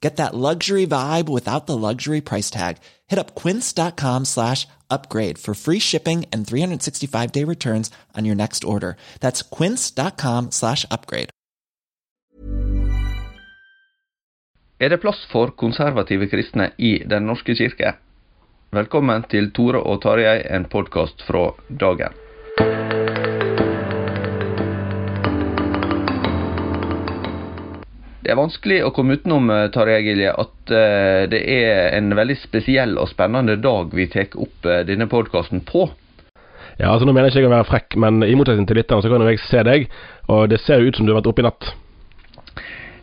Get that luxury vibe without the luxury price tag. Hit up quince.com slash upgrade for free shipping and 365 day returns on your next order. That's quince.com slash upgrade. Er det plass for konservative kristne i Den norske kirke? Velkommen til Tore og Tarjei, en podkast fra dagen. Det er vanskelig å komme utenom eh, Tarjei Gilje, at eh, det er en veldig spesiell og spennende dag vi tar opp eh, denne podkasten på. Ja, altså Nå mener jeg ikke å være frekk, men i motsetning til lytterne så kan jo jeg se deg, og det ser jo ut som du har vært oppe i natt.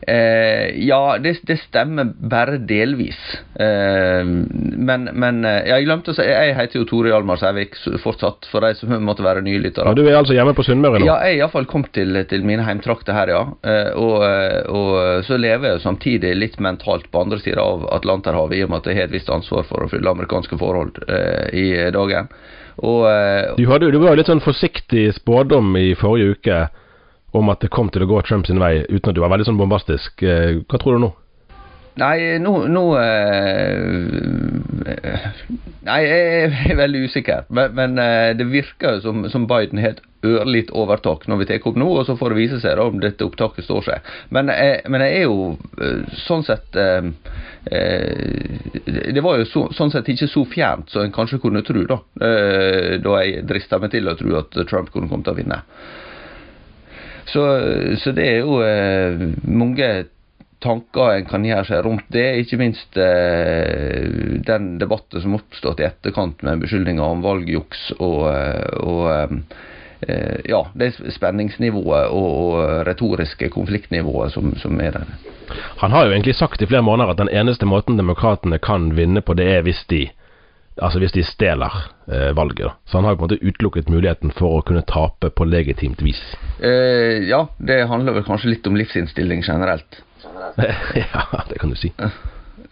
Eh, ja, det, det stemmer bare delvis. Eh, men, men eh, ja, jeg glemte å si Jeg heter jo Tore Hjalmar Sævik fortsatt, for de som måtte være nye lyttere. Ja, Du er altså hjemme på Sunnmøre nå? Ja, jeg er iallfall kommet til, til mine heimtrakter her, ja. Eh, og, eh, og så lever jeg samtidig litt mentalt på andre sida av Atlanterhavet, i og med at jeg har et visst ansvar for å fylle amerikanske forhold eh, i dagen. Og, eh, Du, hadde, du var jo litt sånn forsiktig spådom i forrige uke om at det kom til å gå Trump sin vei, uten at du var veldig sånn bombastisk. Eh, Hva tror du nå? Nei, nå, nå eh, Nei, jeg er veldig usikker. Men, men eh, det virker som, som Biden har et ørlite overtak når vi tar opp nå, og så får det vise seg da om dette opptaket står seg. Men, eh, men jeg er jo sånn sett eh, Det var jo så, sånn sett ikke så fjernt som en kanskje kunne tro, da. Eh, da jeg drista meg til å tro at Trump kunne komme til å vinne. Så, så det er jo eh, mange tanker en kan gjøre seg rundt det. Ikke minst eh, den debatten som oppstått i etterkant med beskyldninger om valgjuks og, eh, og eh, ja, det spenningsnivået og, og retoriske konfliktnivået som, som er der. Han har jo egentlig sagt i flere måneder at den eneste måten demokratene kan vinne på, det er hvis de Altså hvis de stjeler eh, valget. da. Så han har jo på en måte utelukket muligheten for å kunne tape på legitimt vis. Eh, ja, det handler vel kanskje litt om livsinnstilling generelt. ja, det kan du si.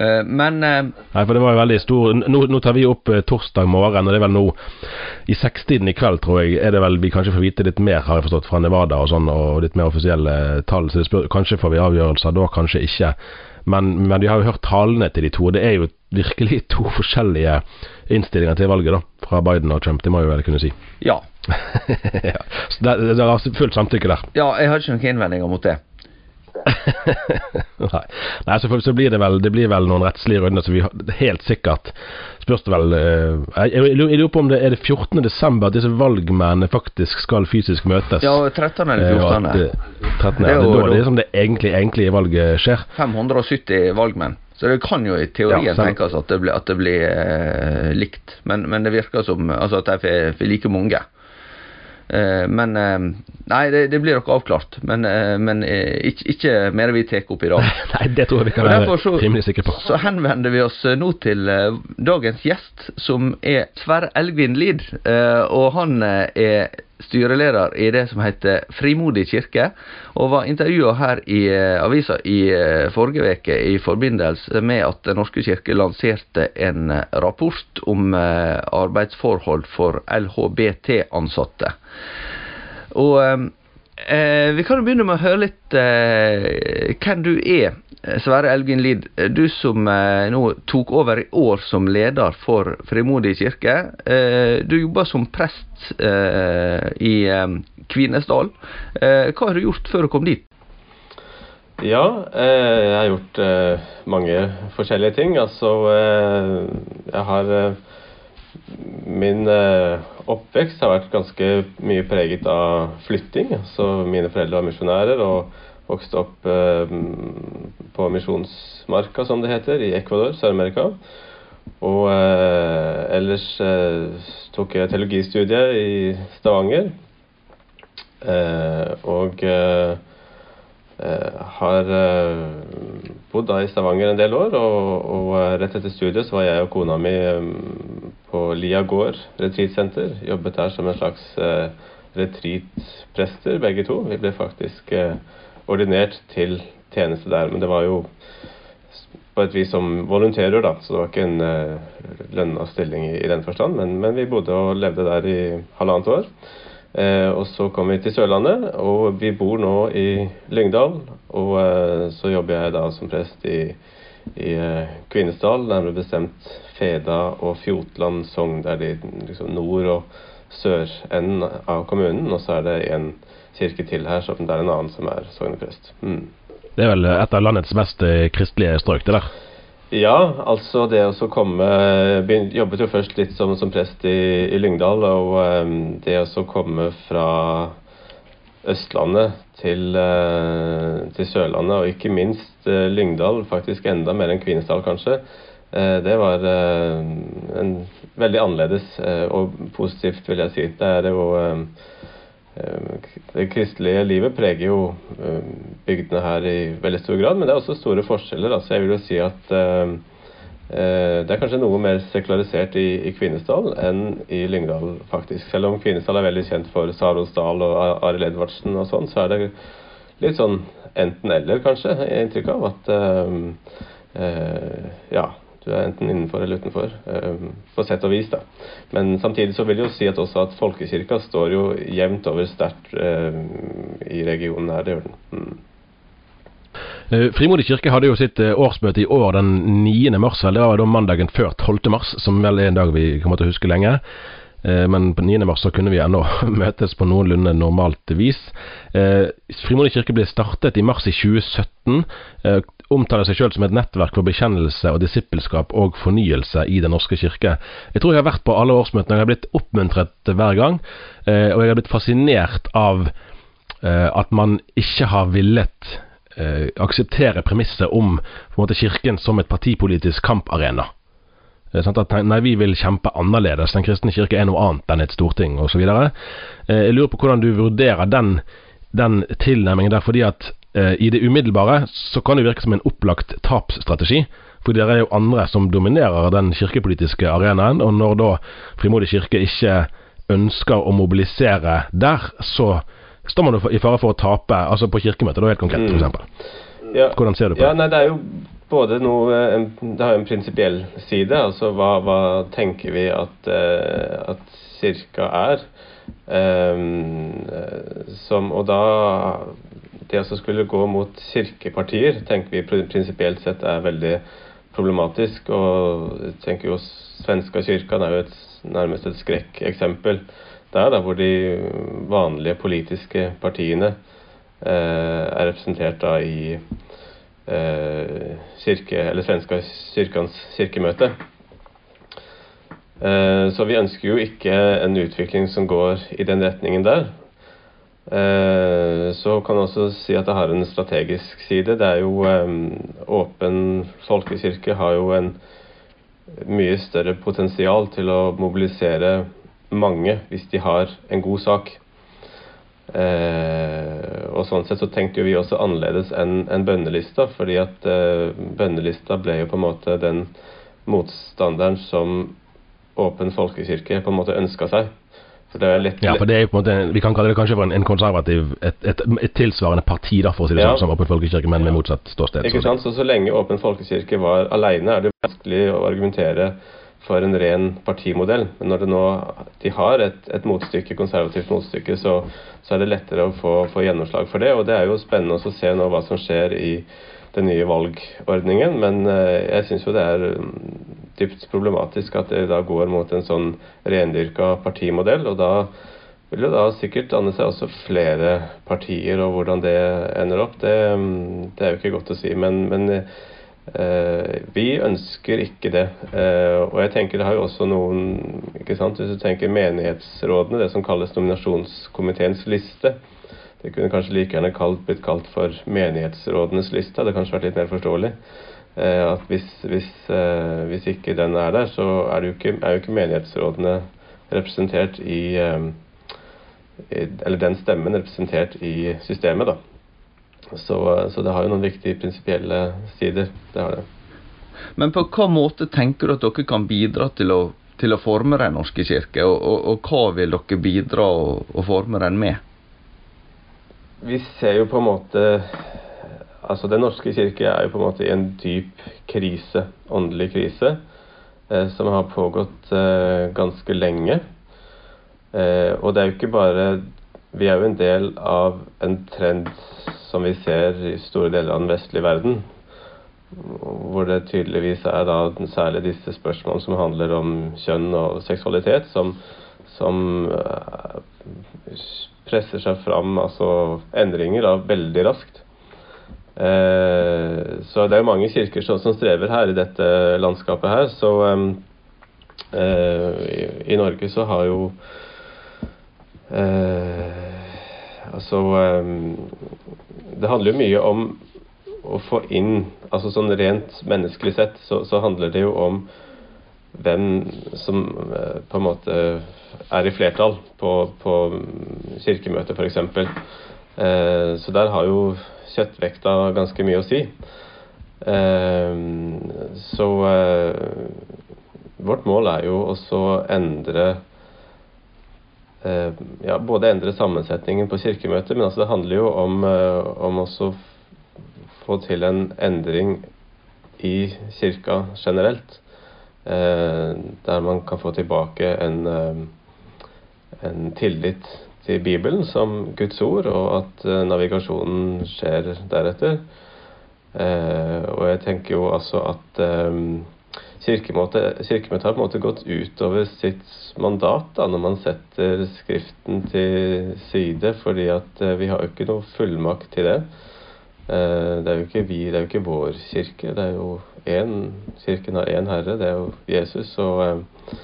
Eh, men eh, Nei, for det var jo veldig stor Nå, nå tar vi opp eh, torsdag morgen, og det er vel nå i sekstiden i kveld, tror jeg, er det vel vi kanskje får vite litt mer, har jeg forstått, fra Nevada og sånn, og litt mer offisielle tall. Så spør, kanskje får vi avgjørelser da, kanskje ikke. Men, men vi har jo hørt talene til de to, og det er jo virkelig to forskjellige innstillinger til valget, da. Fra Biden og Trump, det må jeg vel kunne si. ja. ja. Så det, det er fullt samtykke der. ja, jeg har ikke noen innvendinger mot det. Nei, Nei selvfølgelig så blir det vel Det blir vel noen rettslige runder, så vi helt sikkert spørs det vel eh, Jeg, jeg, jeg lurer på om det er det 14. desember at disse valgmennene faktisk skal fysisk møtes. Ja, 13. eller Eh, 14. at, eh, 13. Det er ja, det da det er som det egentlige, egentlig valget skjer. 570 valgmenn. Så det kan jo i teorien Ja, tenkes at det blir, at det blir eh, likt. Men, men det virker som altså at de får like mange. Eh, men eh, Nei, det, det blir nok avklart. Men, eh, men ikke, ikke mer vi tar opp i dag. Nei, det tror jeg vi kan være så, rimelig sikre på. så henvender vi oss nå til dagens gjest, som er Sverre Elgvin Lid. og han er styreleder i det som heter Frimodig kirke, og var intervjua her i eh, avisa i eh, forrige uke i forbindelse med at Den norske kirke lanserte en eh, rapport om arbeidsforhold for LHBT-ansatte. Og eh, vi kan jo begynne med å høre litt eh, hvem du er, Sverre Elgin Lid. Du som eh, nå tok over i år som leder for Frimodig kirke. Eh, du jobber som prest eh, i Kvinesdal. hva har du gjort før du kom dit? Ja, jeg har gjort mange forskjellige ting. Altså, jeg har Min oppvekst har vært ganske mye preget av flytting. Så mine foreldre var misjonærer og vokste opp eh, på Misjonsmarka, som det heter, i Ecuador, Sør-Amerika. Og eh, ellers eh, tok jeg teologistudiet i Stavanger. Eh, og eh, eh, har bodd da i Stavanger en del år, og, og, rett etter studiet så var jeg og kona mi på Lia gård retreatsenter. Jobbet der som en slags retreatprester, begge to. Vi ble faktisk eh, ordinert til tjeneste der, men det var jo på et vis som volonterer, da, så det var ikke en uh, lønna stilling i, i, den forstand. Men, men, vi bodde og levde der i halvannet år. Eh, og så kom vi til Sørlandet, og vi bor nå i Lyngdal. Og eh, så jobber jeg da som prest i, i eh, Kvinesdal, nærmere bestemt Feda og Fjotland sogn. Det er de liksom, nord- og sørenden av kommunen. Og så er det en kirke til her, så det er en annen som er sogneprest. Mm. Det er vel et av landets mest eh, kristelige strøk, det der? Ja, altså det å komme Jobbet jo først litt som, som prest i, i, Lyngdal. Og um, det å komme fra Østlandet til, uh, til, Sørlandet, og ikke minst uh, Lyngdal, faktisk enda mer enn Kvinesdal kanskje, Uh, det var en veldig annerledes og positivt, vil jeg si. Det er jo det kristelige livet preger jo bygdene her i veldig stor grad, men det er også store forskjeller. Altså jeg vil jo si at det er kanskje noe mer sekularisert i, i Kvinesdal enn i Lyngdal, faktisk. Selv om Kvinesdal er veldig kjent for Sarosdal og Arild Edvardsen og sånn, så er det litt sånn enten-eller, kanskje. i inntrykk av at ja, du er enten innenfor eller utenfor, eh, på sett og vis. da. Men samtidig så vil jeg jo si at også at folkekirka står jo jevnt over sterkt eh, i regionen her. Det gjør den. Mm. Eh, Frimodig kirke hadde jo sitt årsmøte i år den 9. mars. eller Det var da mandagen før 12. mars, som vel er en dag vi kommer til å huske lenge. Men på 9. mars så kunne vi ennå møtes på noenlunde normalt vis. Frimodig kirke ble startet i mars i 2017 omtaler seg selv som et nettverk for bekjennelse og disippelskap og fornyelse i Den norske kirke. Jeg tror jeg har vært på alle årsmøtene, jeg har blitt oppmuntret hver gang. Eh, og jeg har blitt fascinert av eh, at man ikke har villet eh, akseptere premisset om måte, Kirken som et partipolitisk kamparena. Sånn at, nei, vi vil kjempe annerledes. Den kristne kirke er noe annet enn et storting osv. Jeg lurer på hvordan du vurderer den, den tilnærmingen der. fordi at eh, i det umiddelbare så kan det virke som en opplagt tapsstrategi. For det er jo andre som dominerer den kirkepolitiske arenaen. Og når da Frimodig kirke ikke ønsker å mobilisere der, så står man i fare for å tape altså på kirkemøtet, da helt konkret, f.eks. Mm. Ja. Hvordan ser du på det? ja, Nei, det er jo både noe Det har jo en prinsipiell side. Altså hva, hva, tenker vi at, uh, at kirka er? Um, som, og da det å skulle gå mot kirkepartier tenker vi prinsipielt sett er veldig problematisk. Og tenker jo svenska kyrkan er jo et, nærmest et skrekkeksempel der, da, hvor de vanlige politiske partiene eh, er representert da i eh, kirke, eller svenska kyrkans kirkemøte. Eh, så vi ønsker jo ikke en utvikling som går i den retningen der. Eh, så kan jeg også si at det har en strategisk side. Det er jo Åpen folkekirke har jo en mye større potensial til å mobilisere mange hvis de har en god sak. Eh, og sånn sett så tenkte jo vi også annerledes enn en bønnelista, fordi at eh, bønnelista ble jo på en måte den motstanderen som Åpen folkekirke på en måte ønska seg. For det er lett, ja, for det er jo på en måte, Vi kan kalle det kanskje for en, en konservativ et, et, et, tilsvarende parti, da, for å si det ja. sånn, som Åpen folkekirke, men med motsatt ståsted. Ikke sant, så Så lenge Åpen folkekirke var alene, er det vanskelig å argumentere for en ren partimodell. Men når nå, de har et, et motstykke, konservativt motstykke, så, så, er det lettere å få, få, gjennomslag for det. Og det er jo spennende å se nå hva som skjer i den nye valgordningen. Men eh, jeg syns jo det er mm, dypt problematisk at det da går mot en sånn rendyrka partimodell. og da vil jo da sikkert danne seg også flere partier, og hvordan det ender opp, det, mm, det er jo ikke godt å si. Men, men Eh, vi ønsker ikke det. Eh, og jeg tenker det har jo også noen ikke sant, Hvis du tenker menighetsrådene, det som kalles nominasjonskomiteens liste Det kunne kanskje like gjerne kalt, blitt kalt for menighetsrådenes liste. Det hadde kanskje vært litt mer forståelig. Eh, at hvis, hvis, hvis ikke den er der, så er, jo ikke, er jo ikke menighetsrådene representert i Eller den stemmen representert i systemet, da. Så, så, det har jo noen viktige prinsipielle sider. Det har det. Men på hva måte tenker du at dere kan bidra til å, til å forme Den norske kirke, og, og, og, hva vil dere bidra å, å forme den med? Vi ser jo på en måte Altså, Den norske kirke er jo på en måte i en dyp krise, åndelig krise, eh, som har pågått eh, ganske lenge. Eh, og det er jo ikke bare Vi er jo en del av en trend som vi ser i store deler av den vestlige verden. Hvor det tydeligvis er da særlig disse spørsmålene som handler om kjønn og seksualitet, som, som eh, presser seg fram altså endringer da, veldig raskt. Eh, så det er mange kirker som, som, strever her i dette landskapet her. Så eh, i, i, Norge så har jo eh, Altså Det handler jo mye om å få inn altså Sånn rent menneskelig sett så, så handler det jo om hvem som eh, på en måte er i flertall på, på kirkemøtet, f.eks. Eh, så der har jo kjøttvekta ganske mye å si. Eh, så eh, vårt mål er jo også å endre ja, både endre sammensetningen på kirkemøtet, men altså det handler jo om, eh, om også få til en endring i kirka generelt. Eh, der man kan få tilbake en, en tillit til Bibelen som Guds ord, og at navigasjonen skjer deretter. Og jeg tenker jo altså at Kirkemøtet, har på en måte gått utover sitt mandat da, når man setter Skriften til side, fordi at eh, vi har jo ikke noe fullmakt til det. Eh, det er jo ikke vi, det er jo ikke vår kirke. Det er jo én Kirken har én herre, det er jo Jesus. Og eh,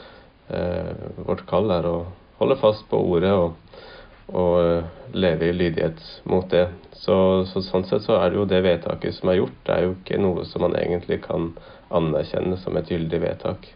eh, vårt kall er å holde fast på ordet og, og leve i lydighet mot det. Så, så, sånn sett så er det jo det vedtaket som er gjort, det er jo ikke noe som man egentlig kan anerkjenne som et gyldig vedtak.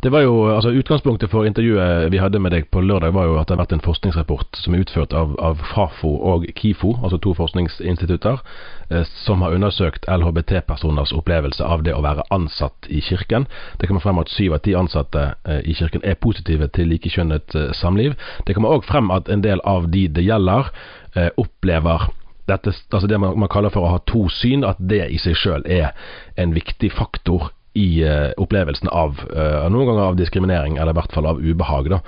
Det var jo, altså Utgangspunktet for intervjuet vi hadde med deg på lørdag, var jo at det har vært en forskningsrapport som er utført av, av Fafo og KIFO, altså to forskningsinstitutter, eh, som har undersøkt LHBT-personers opplevelse av det å være ansatt i kirken. Det kommer frem at syv av ti ansatte eh, i kirken er positive til likekjønnet eh, samliv. Det kommer òg frem at en del av de det gjelder, eh, opplever dette, altså det man, man, kaller for å ha to syn, at det i seg sjøl er en viktig faktor i uh, opplevelsen av uh, noen ganger av diskriminering, eller i hvert fall av ubehag da,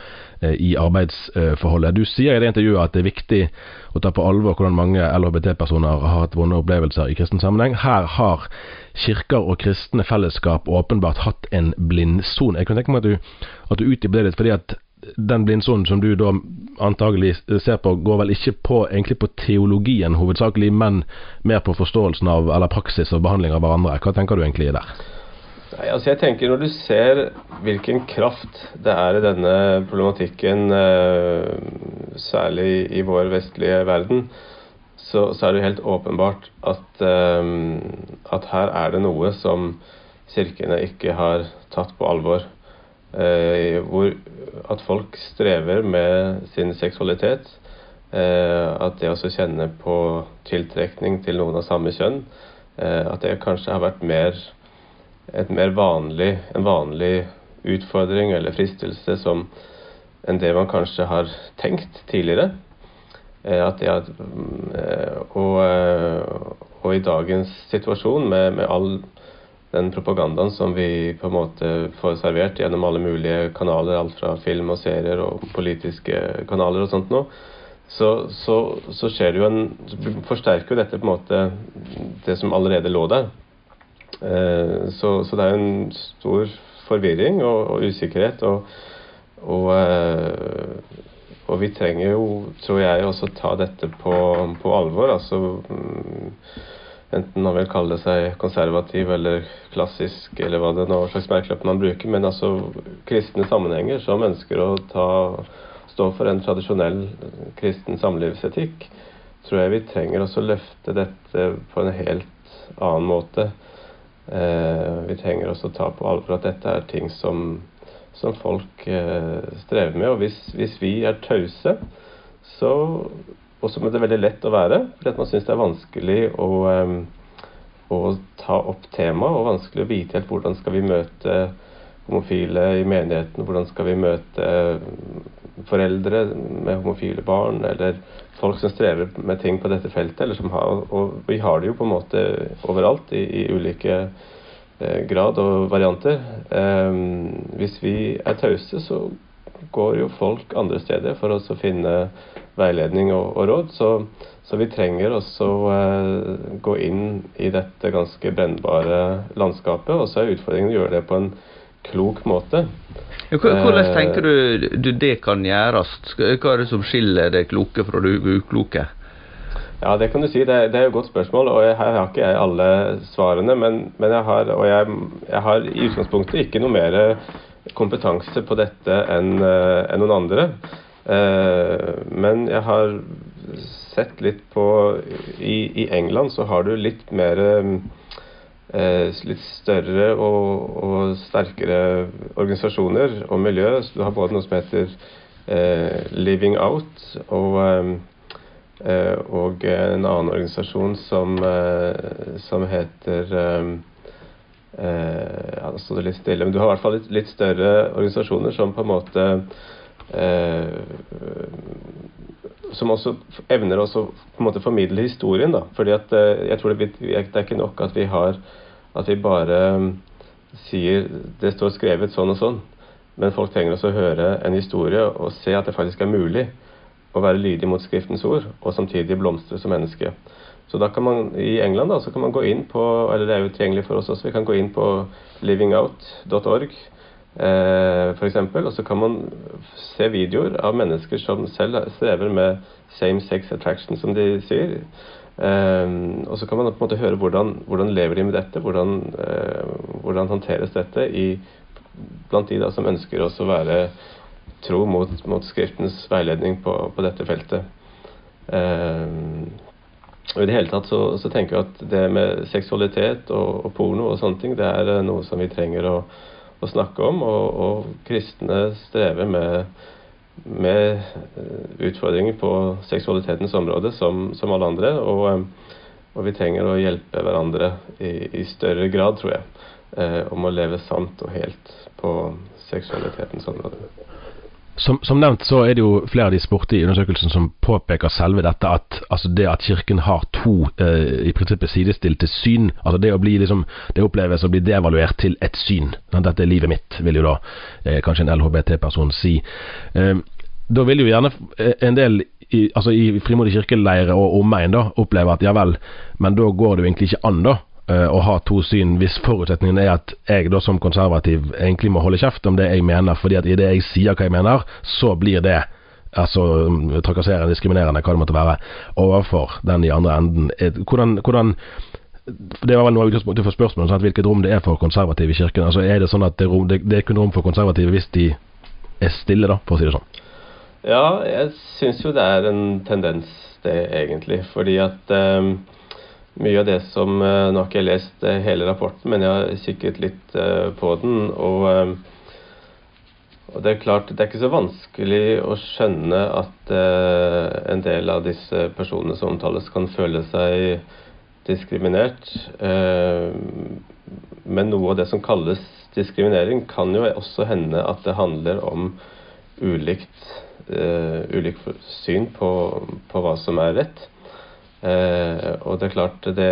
uh, i arbeidsforholdet. Du sier i det intervjuet at det er viktig å ta på alvor hvordan mange LHBT-personer har hatt vonde opplevelser i kristen sammenheng. Her har kirker og kristne fellesskap åpenbart hatt en blindsone. Jeg kan tenke meg at du, at du utdyper det litt, fordi at den blindsonen som du da antagelig ser på, går vel ikke på, egentlig på teologien hovedsakelig, men mer på forståelsen av, eller praksis og behandling av hverandre. Hva tenker du egentlig der? Nei, altså jeg tenker Når du ser hvilken kraft det er i denne problematikken, eh, særlig i vår vestlige verden, så, så, er det helt åpenbart at, eh, at her er det noe som kirkene ikke har tatt på alvor. Eh, hvor at folk strever med sin seksualitet. Eh, at det å kjenne på tiltrekning til noen av samme kjønn, eh, at det kanskje har vært mer, mer vanlig, en vanlig utfordring eller fristelse som enn det man kanskje har tenkt tidligere. At det at, og, og, i dagens situasjon, med, med all den propagandaen som vi på en måte får servert gjennom alle mulige kanaler, alt fra film og serier og politiske kanaler og sånt noe, så, så, så skjer det jo en Forsterker jo dette på en måte det som allerede lå der. Eh, så, så, det er jo en stor forvirring og, og usikkerhet. Og, og, eh, og, vi trenger jo, tror jeg, også ta dette på, på alvor. Altså mm, enten man vil kalle seg konservativ eller klassisk, eller hva det nå slags merkelapp man bruker, men altså kristne sammenhenger som ønsker å ta, stå for en tradisjonell kristen samlivsetikk, tror jeg vi trenger også å løfte dette på en helt annen måte. Eh, vi trenger også å ta på alvor at dette er ting som, som folk eh, strever med. Og hvis, hvis vi er tause, så og det er veldig lett å være, fordi man syns det er vanskelig å, um, å ta opp temaet, og vanskelig å vite helt hvordan skal vi møte homofile i menigheten, hvordan skal vi møte foreldre med homofile barn, eller folk som strever med ting på dette feltet. eller som har, Og vi har det jo på en måte overalt, i, i ulike eh, grad og varianter. Um, hvis vi er tause, så går jo folk andre steder for å finne veiledning og, og råd. Så, så, vi trenger også eh, gå inn i dette ganske brennbare landskapet. Og så er utfordringen å gjøre det på en klok måte. Hvordan eh, tenker du, du det kan gjøres? Hva er det som skiller det kloke fra det ukloke? Ja, det kan du si. Det, det er jo et godt spørsmål. og jeg, Her har ikke jeg alle svarene. Men, men jeg, har, jeg, jeg, har i utgangspunktet ikke noe mer kompetanse på dette enn eh, en noen andre. Eh, men jeg har sett litt på i, i, England så har du litt mer eh, Litt større og, og, sterkere organisasjoner og miljø. Så du har både noe som heter eh, Living Out og, eh, og en annen organisasjon som, eh, som heter eh, ja, Nå det litt stille, men du har i hvert fall litt, litt større organisasjoner som på en måte Eh, som også evner å på en måte formidle historien. da, fordi at eh, jeg tror det, det, er ikke nok at vi har at vi bare mm, sier det står skrevet sånn og sånn. Men folk trenger også å høre en historie og se at det faktisk er mulig å være lydig mot Skriftens ord og samtidig blomstre som menneske. Så da kan man i England da, så kan man gå inn på eller det er jo tilgjengelig for oss også, vi kan gå inn på livingout.org eh, f.eks. Og så kan man se videoer av mennesker som selv strever med same sex attraction, som de sier. Eh, og så kan man på en måte høre hvordan, hvordan lever de med dette, hvordan, eh, hvordan håndteres dette i, blant de da, som ønsker å være tro mot, mot Skriftens veiledning på, på dette feltet. Eh, og I det hele tatt så, så, tenker jeg at det med seksualitet og, og porno og sånne ting, det er eh, noe som vi trenger å å snakke om. Og, og kristne strever med, med, utfordringer på seksualitetens område som, som alle andre. Og, og, vi trenger å hjelpe hverandre i, i større grad, tror jeg, eh, om å leve sant og helt på seksualitetens område. Som, som, nevnt så er det jo flere av de i undersøkelsen som påpeker selve dette at altså det at Kirken har to eh, i prinsippet sidestilte syn, altså det å bli liksom, det oppleves å bli devaluert til et syn. Dette er livet mitt, vil jo da eh, kanskje en LHBT-person si. Eh, da vil jo gjerne eh, en del i, altså i Frimodig kirkeleire og omegn oppleve at ja vel, men da går det jo egentlig ikke an, da å ha to syn hvis forutsetningen er at jeg da som konservativ egentlig må holde kjeft om det jeg mener, fordi at i det jeg sier hva jeg mener, så blir det altså trakasserende, diskriminerende, hva det måtte være, overfor den i andre enden. Hvordan, hvordan det var vel noe av utgangspunktet for spørsmålet, sånn hvilket rom det er for konservative i kirken. Altså Er det sånn at det, rom, det, det er kun rom for konservative hvis de er stille, da, for å si det sånn? Ja, jeg syns jo det er en tendens, det egentlig. Fordi at um, mye av det som eh, Nå har ikke jeg lest eh, hele rapporten, men jeg har kikket litt eh, på den. Og, og, det er klart, det er ikke så vanskelig å skjønne at en del av disse personene som omtales, kan føle seg diskriminert. men noe av det som kalles diskriminering, kan jo også hende at det handler om ulikt, ulikt syn på, på hva som er rett. Eh, og det er klart det,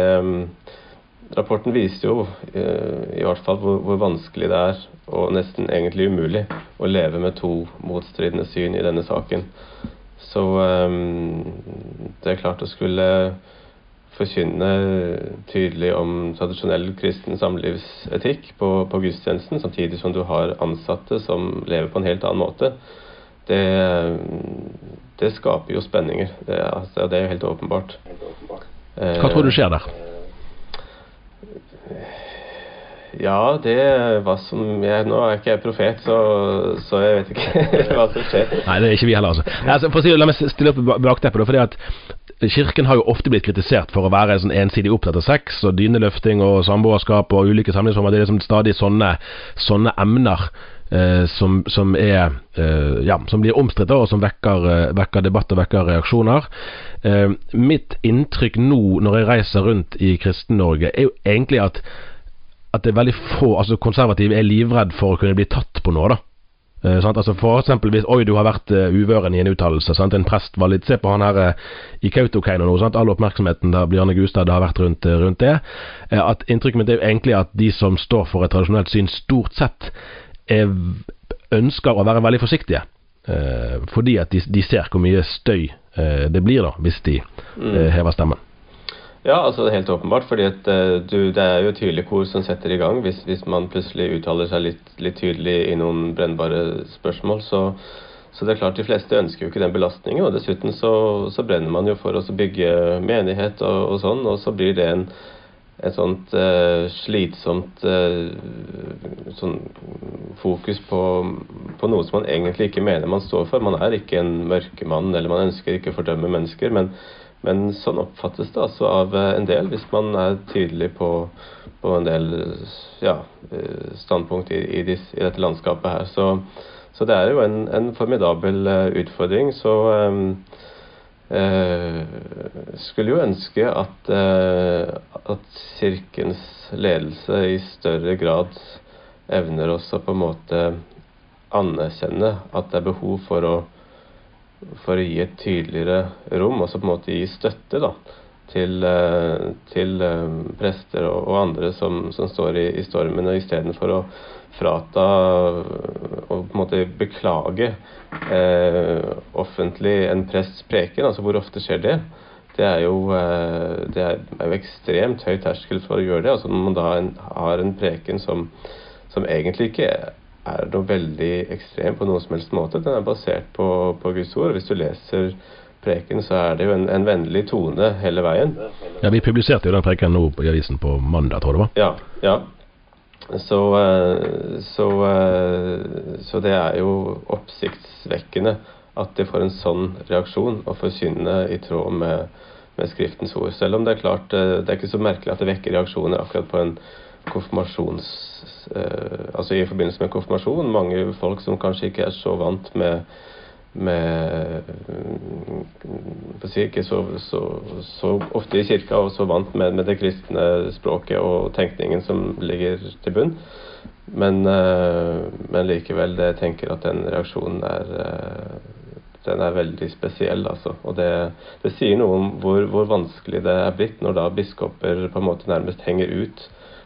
rapporten viser jo i hvert fall hvor, hvor, vanskelig det er, og nesten egentlig umulig, å leve med to motstridende syn i denne saken. Så det er klart å skulle forkynne tydelig om tradisjonell kristen samlivsetikk på, på gudstjenesten, samtidig som du har ansatte som lever på en helt annen måte, det, det skaper jo spenninger. Det, altså, det, er jo helt åpenbart. Hva tror du skjer der? Ja, det hva som jeg, Nå er ikke jeg profet, så, så jeg vet ikke hva som skjer. Nei, det er ikke vi heller, altså. altså for å si, la meg stille opp bakteppet. fordi at Kirken har jo ofte blitt kritisert for å være sånn ensidig opptatt av sex og dyneløfting og samboerskap og ulike samlivsformer. Det er liksom stadig sånne, sånne emner eh, som, som, er eh, ja, som blir omstridt og som vekker, eh, vekker, debatt og vekker reaksjoner. Eh, mitt inntrykk nå når jeg reiser rundt i Kristen-Norge, er jo egentlig at, at det er veldig få altså konservative er livredd for å kunne bli tatt på noe. da Uh, altså for eksempel hvis Oi, du har vært uh, uvøren i en uttalelse. En prest var litt Se på han her i Kautokeino nå. Sant? All oppmerksomheten der Bjarne Gustad har vært rundt, rundt det. at Inntrykket mitt er jo egentlig at de som står for et tradisjonelt syn, stort sett ønsker å være veldig forsiktige. fordi at de, de, ser hvor mye støy det blir da hvis de mm. hever stemmen. Ja, altså det er helt åpenbart. fordi at uh, du, Det er jo tydelig kor som setter i gang. Hvis, hvis man plutselig uttaler seg litt, litt, tydelig i noen brennbare spørsmål. Så, så, det er klart de fleste ønsker jo ikke den belastningen. Og dessuten så, så brenner man jo for å bygge menighet og, og, sånn. Og så blir det en, et sånt uh, slitsomt uh, sånn fokus på, på, noe som man egentlig ikke mener man står for. Man er ikke en mørkemann, eller man ønsker ikke å fordømme mennesker. men men sånn oppfattes det altså av eh, en del, hvis man er tydelig på, på en del ja, eh, standpunkt i, i, disse, i, dette landskapet her. Så, så, det er jo en, en formidabel eh, utfordring. Så um, Eh, skulle jo ønske at, eh, at Kirkens ledelse i større grad evner oss å på en måte anerkjenne at det er behov for å for å gi et tydeligere rom, og så på en måte gi støtte da, til, eh, til eh, prester og, og, andre som, som står i, i stormen, istedenfor å frata og på en måte beklage eh, offentlig en prests preken. Altså hvor ofte skjer det? Det er jo, eh, det er, er jo ekstremt høy terskel for å gjøre det. Altså Når man da en, har en preken som, som egentlig ikke er noe veldig ekstrem på noen som helst måte. Den er basert på, på Guds ord. Hvis du leser preken, så er det jo en, en, vennlig tone hele veien. Ja, Vi publiserte jo den preken nå i avisen på mandag, tror jeg det var. Ja, ja. Så, eh, så, eh, så, det er jo oppsiktsvekkende at de får en sånn reaksjon og forkynne i tråd med, med Skriftens ord. Selv om det er klart eh, det er ikke så merkelig at det vekker reaksjoner akkurat på en konfirmasjons... Eh, altså i forbindelse med konfirmasjon. Mange folk som kanskje ikke er så vant med med si, Ikke så, så, så, ofte i kirka og så vant med, med, det kristne språket og tenkningen som ligger til bunn. Men, uh, men likevel, jeg tenker at den reaksjonen er den er veldig spesiell. altså. Og det, det sier noe om hvor, hvor, vanskelig det er blitt når da biskoper på en måte nærmest henger ut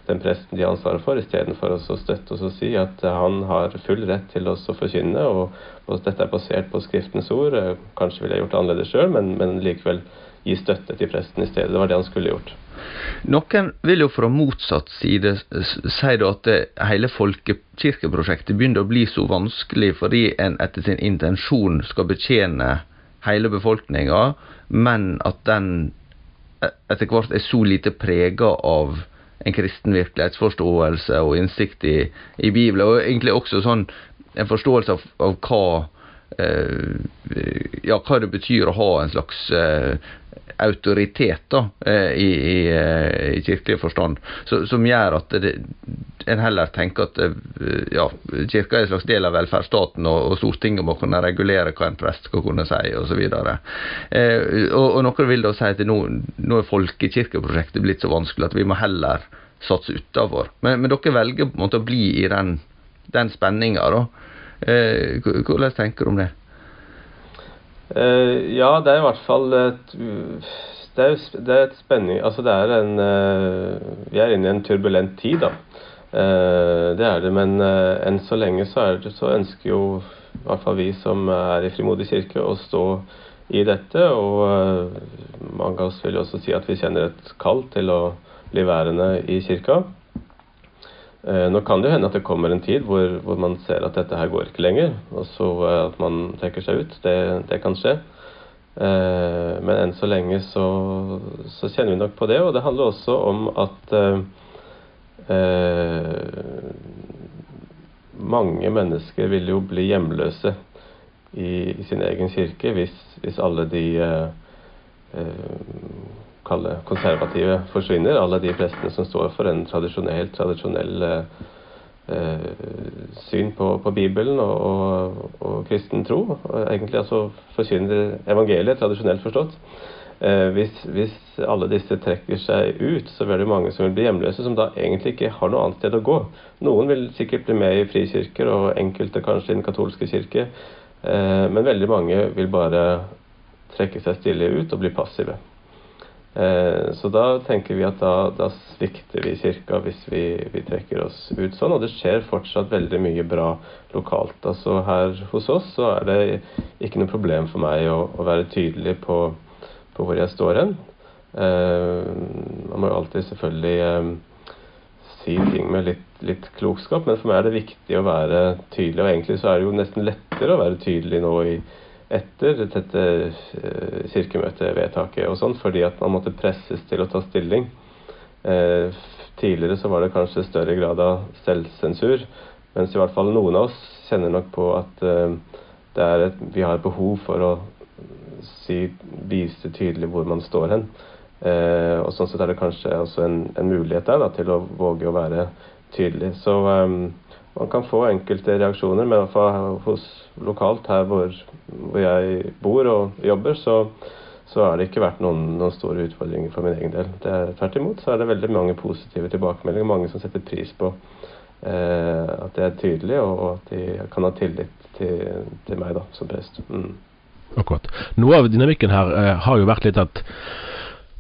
den presten de har ansvaret for, istedenfor å støtte oss og si at han har full rett til oss å forkynne, og, og dette er basert på Skriftens ord. Kanskje ville jeg gjort det annerledes sjøl, men, men, likevel gi støtte til presten i stedet. Det var det han skulle gjort. Noen vil jo fra motsatt side si at hele folkekirkeprosjektet begynner å bli så vanskelig fordi en etter sin intensjon skal betjene hele befolkninga, men at den e-, etter hvert er så lite prega av en kristen virkelighetsforståelse og innsikt i, i Bibelen. Og egentlig også sånn en forståelse av, av hva, eh, ja, hva det betyr å ha en slags eh, autoritet da, eh, i, i, eh, i, kirkelig forstand, så, som gjør at det, en heller tenker at eh, ja, kirka er en slags del av velferdsstaten, og, og Stortinget må kunne regulere hva en prest skal kunne si, osv. Eh, og, og noen vil da si at nå er folkekirkeprosjektet blitt så vanskelig at vi må heller satse utafor. Men, men, dere velger på en måte å bli i den, den spenninga, da. Eh, hvordan tenker du om det? Uh, ja, det er i hvert fall et, det er, det er et spenning Altså, det er en Vi er inne i en turbulent tid, da. Det er det, men enn så lenge så, det, så ønsker jo i hvert fall vi som er i Frimodig kirke, å stå i dette. Og mange av oss vil også si at vi kjenner et kall til å bli værende i kirka. Eh, nå kan det jo hende at det kommer en tid hvor, hvor, man ser at dette her går ikke lenger, og så eh, at man trekker seg ut. Det, det kan skje. Eh, men enn så lenge så, så, kjenner vi nok på det. Og det handler også om at eh, mange mennesker vil jo bli hjemløse i, i sin egen kirke hvis, hvis alle de eh, kalle konservative forsvinner. Alle de prestene som står for en tradisjonell, tradisjonell eh, eh, syn på, på Bibelen og, og, og, kristen tro. Egentlig altså forkynner evangeliet, tradisjonelt forstått. Eh, hvis, hvis, alle disse trekker seg ut, så vil det mange som vil bli hjemløse, som da egentlig ikke har noe annet sted å gå. Noen vil sikkert bli med i frikirker, og enkelte kanskje i den katolske kirke. Eh, men veldig mange vil bare trekke seg stille ut og bli passive. Eh, så da tenker vi at da, da svikter vi kirka hvis vi, vi, trekker oss ut sånn. Og det skjer fortsatt veldig mye bra lokalt. Altså Her hos oss så er det ikke noe problem for meg å, å være tydelig på, på, hvor jeg står hen. Eh, man må jo alltid selvfølgelig eh, si ting med litt, litt, klokskap, men for meg er det viktig å være tydelig. Og egentlig så er det jo nesten lettere å være tydelig nå i etter dette eh, kirkemøtevedtaket og sånn, fordi at man måtte presses til å ta stilling. Eh, tidligere så var det kanskje større grad av selvsensur, mens i hvert fall noen av oss kjenner nok på at eh, et, vi har behov for å si, vise tydelig hvor man står hen. Eh, og sånn sett er det kanskje også en, en mulighet der da, til å våge å være tydelig. Så man kan få enkelte reaksjoner, men i hvert fall hos lokalt her hvor, hvor jeg bor og jobber, så, så har det ikke vært noen, noen, store utfordringer for min egen del. Er, tvert imot så er det veldig mange positive tilbakemeldinger, mange som setter pris på eh, at det er tydelig, og, og, at de kan ha tillit til, til meg da, som prest. Mm. Akkurat. Noe av dynamikken her eh, har jo vært litt at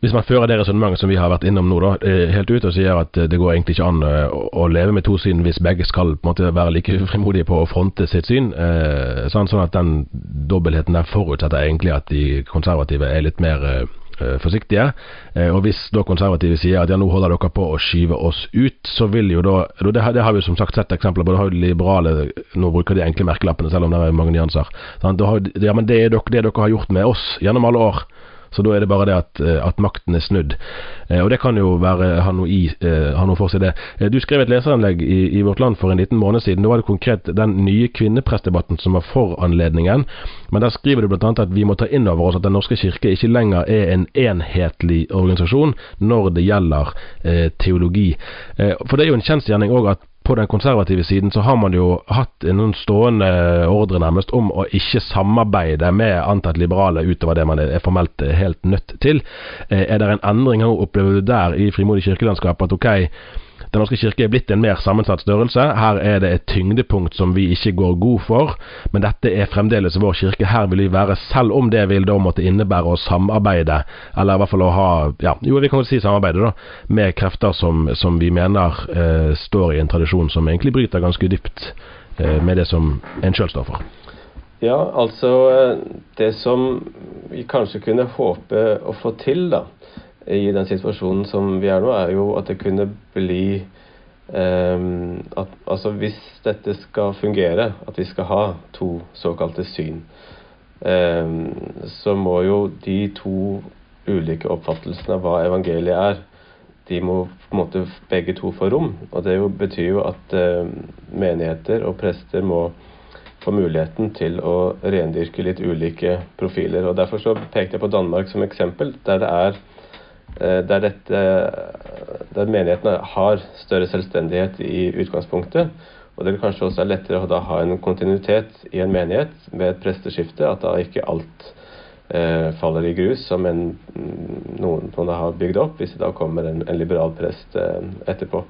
hvis man fører det resonnementet som vi har vært innom nå, da, eh, helt ut og sier at eh, det går egentlig ikke an eh, å, leve med to syn hvis begge skal på en måte være like frimodige på å fronte sitt syn, eh, sånn, sånn, at den dobbeltheten der forutsetter egentlig at de konservative er litt mer eh, forsiktige. Og hvis da konservative sier at ja, nå holder dere på å skyve oss ut, så vil jo da Det, det har vi som sagt sett eksempler på. Da har jo liberale Nå bruker de enkle merkelappene, selv om det er mange nyanser. Har, ja, men det er dere, det dere har gjort med oss gjennom alle år. Så da er det bare det at, eh, at makten er snudd. Eh, og det kan jo være, ha noe, i, eh, ha noe for seg, det. Du skrev et leserinnlegg i, i, Vårt Land for en liten måned siden. Da var det konkret den nye kvinneprestdebatten som var for anledningen. Men der skriver du bl.a. at vi må ta inn over oss at Den norske kirke ikke lenger er en enhetlig organisasjon når det gjelder teologi. For det er jo en kjensgjerning òg at på den konservative siden så har man jo hatt en stående ordre nærmest om å ikke samarbeide med antatt liberale utover det man er formelt helt nødt til. Eh, er det en endring opplever du der i frimodig kirkelandskap at ok, den norske kirke er blitt en mer sammensatt størrelse. Her er det et tyngdepunkt som vi ikke går god for, men dette er fremdeles vår kirke. Her vil vi være, selv om det vil da måtte innebære å samarbeide, eller i hvert fall å ha ja, jo, vi kan jo si samarbeide, da, med krefter som, som vi mener eh, står i en tradisjon som egentlig bryter ganske dypt eh, med det som en sjøl står for. Ja, altså eh, Det som vi kanskje kunne håpe å få til, da, i den situasjonen som vi er nå, er jo at det kunne bli um, at, Altså hvis dette skal fungere, at vi skal ha to såkalte syn, um, så må jo de to ulike oppfattelsene av hva evangeliet er, de må på en måte begge to få rom. Og det jo, betyr jo at uh, menigheter og prester må få muligheten til å rendyrke litt ulike profiler. og Derfor så pekte jeg på Danmark som eksempel, der det er der, dette, der menighetene har større selvstendighet i utgangspunktet. Og det vil kanskje også er lettere å da ha en kontinuitet i en menighet ved et presteskifte. At da ikke alt eh, faller i grus som en, noen noen har bygd opp, hvis det da kommer en, en liberal prest eh, etterpå.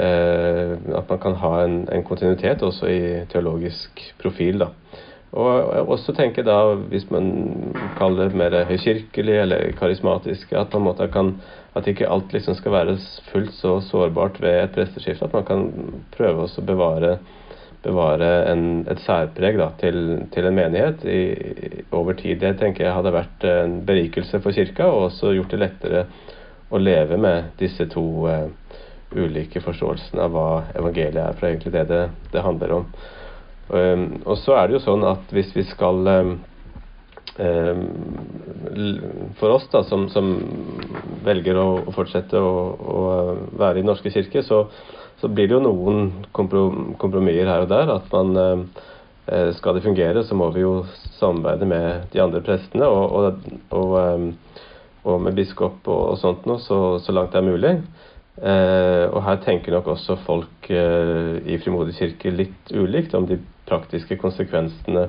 Eh, at man kan ha en, en, kontinuitet også i teologisk profil. da. Og jeg også tenker da, hvis man kaller det mer høykirkelig eller karismatisk, at, på en måte kan, at ikke alt liksom skal være fullt så sårbart ved et presteskifte. At man kan prøve å bevare, bevare en, et særpreg da, til, til, en menighet i, over tid. Det tenker jeg hadde vært en berikelse for kirka, og også gjort det lettere å leve med disse to uh, ulike forståelsene av hva evangeliet er. For egentlig det det, det handler om. Um, og så er det jo sånn at hvis vi skal um, um, For oss da, som, som velger å, fortsette å, å, være i Den norske kirke, så, så, blir det jo noen kompromisser her og der. At man uh, Skal det fungere, så må vi jo samarbeide med de andre prestene og, og, og, og med biskop og, sånt noe, så, så langt det er mulig. Eh, og her tenker nok også folk eh, i Frimodig kirke litt ulikt om de praktiske konsekvensene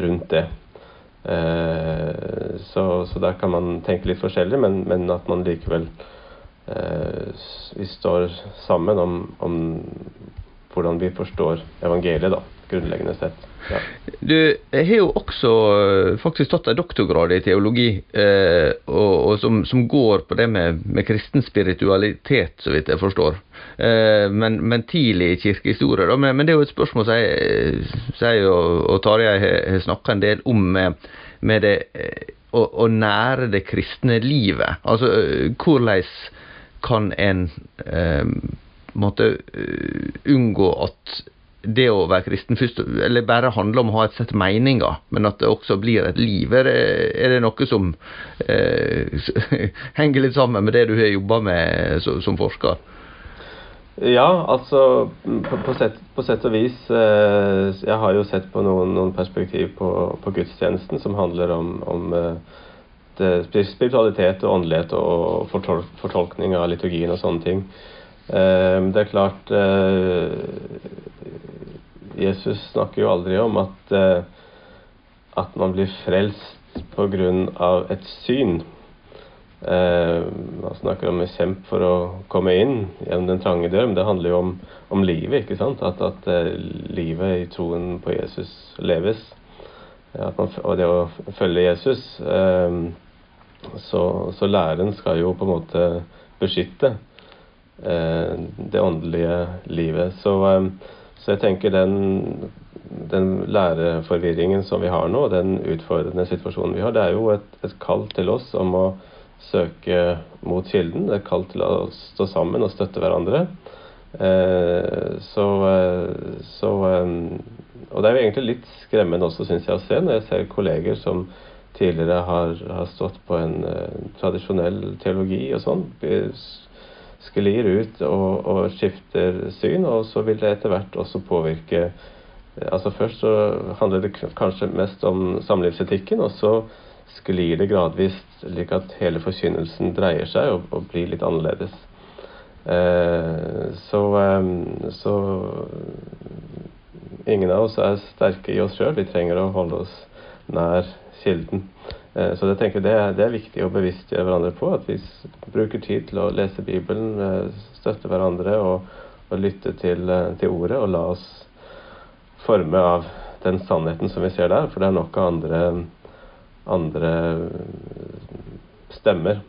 rundt det. Eh, så, så, der kan man tenke litt forskjellig, men, men at man likevel vi står sammen om, om, hvordan vi forstår evangeliet, da, grunnleggende sett. Ja. Du har jo også eh, faktisk tatt en doktorgrad i teologi, eh, og, og som, som, går på det med, med, kristen spiritualitet, så vidt jeg forstår. Eh, men, men, tidlig i kirkehistorie. Da. Men, men, det er jo et spørsmål som jeg, og, og Tarjei har snakka en del om med, med det eh, å, å, nære det kristne livet. Altså eh, hvordan kan en eh, måtte unngå at det å være kristen først, eller bare handler om å ha et sett meninger, men at det også blir et liv? Er det, er det noe som eh, henger litt sammen med det du har jobba med som, som, forsker? Ja, altså på, på, sett, på sett, og vis. Eh, jeg har jo sett på noen, noen perspektiv på, på, gudstjenesten som handler om, om eh, det, spiritualitet og åndelighet og fortol fortolkning av liturgien og sånne ting. Eh, det er klart eh, Jesus snakker jo aldri om at, eh, at man blir frelst pga. et syn. Eh, man snakker om en kjemp for å komme inn gjennom den trange dør, men det handler jo om, om livet. ikke sant? At, at eh, livet i troen på Jesus leves. Man, og det å følge Jesus. Så, så læren skal jo på en måte beskytte det åndelige livet. Så så jeg tenker den, den læreforvirringen som vi har nå, den utfordrende situasjonen vi har, det er jo et, et kall til oss om å søke mot kilden. Det er kall til å stå sammen og støtte hverandre. Eh, så, eh, så eh, Og det er jo egentlig litt skremmende også, syns jeg, å se når jeg ser kolleger som tidligere har, har stått på en eh, tradisjonell teologi og sånn, sklir ut og, og, skifter syn, og så vil det etter hvert også påvirke altså Først så handler det kanskje mest om samlivsetikken, og så sklir det gradvis slik at hele forkynnelsen dreier seg og, og blir litt annerledes. Eh, så, eh, så ingen av oss er sterke i oss sjøl. Vi trenger å holde oss nær kilden. Eh, så jeg tenker det, det, er viktig å bevisstgjøre hverandre på. At vi bruker tid til å lese Bibelen, eh, støtte hverandre og, og lytte til, eh, til, ordet. Og la oss forme av den sannheten som vi ser der. For det er nok av andre, andre stemmer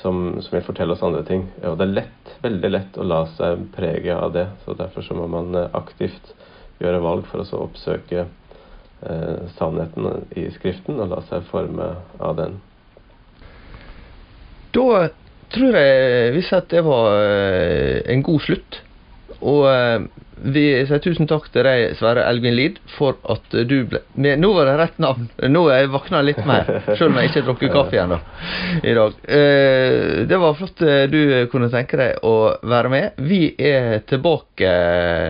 som, som, vil fortelle oss andre ting. Og det er lett, veldig lett å la seg prege av det. Så derfor så må man aktivt gjøre valg for å oppsøke eh, sannheten i Skriften og la seg forme av den. Da tror jeg vi at det var eh, en god slutt. Og eh, vi sier tusen takk til deg, Sverre Elgvin Lid, for at du ble med, Nå var det rett navn. Nå er jeg våkna litt mer, selv om jeg ikke har drukket kaffe igjen i dag. Eh, det var flott eh, du kunne tenke deg å være med. Vi er tilbake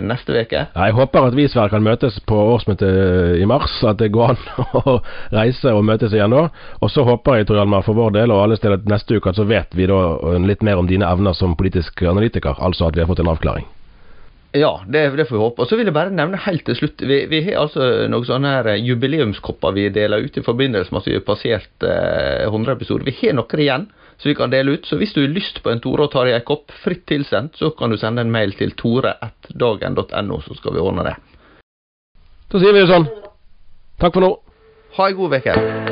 neste uke. Jeg håper at vi Sverre kan møtes på årsmøtet i mars. At det går an å reise og møtes igjen da. Og så håper jeg, Tor Hjalmar, for vår del og alle steder neste uke, at så vet vi da litt mer om dine evner som politisk analytiker. Altså at vi har fått en avklaring. Ja, det, det, får vi håpe. Og så vil jeg bare nevne helt til slutt. Vi, vi har altså noen sånne her jubileumskopper vi deler ut i forbindelse med at vi har passert eh, 100 episoder. Vi har noen igjen som vi kan dele ut. Så hvis du har lyst på en Tore og Tarjei kopp fritt tilsendt, så kan du sende en mail til tore.dagen.no, så skal vi ordne det. Da sier vi det sånn. Takk for nå. Ha ei god uke.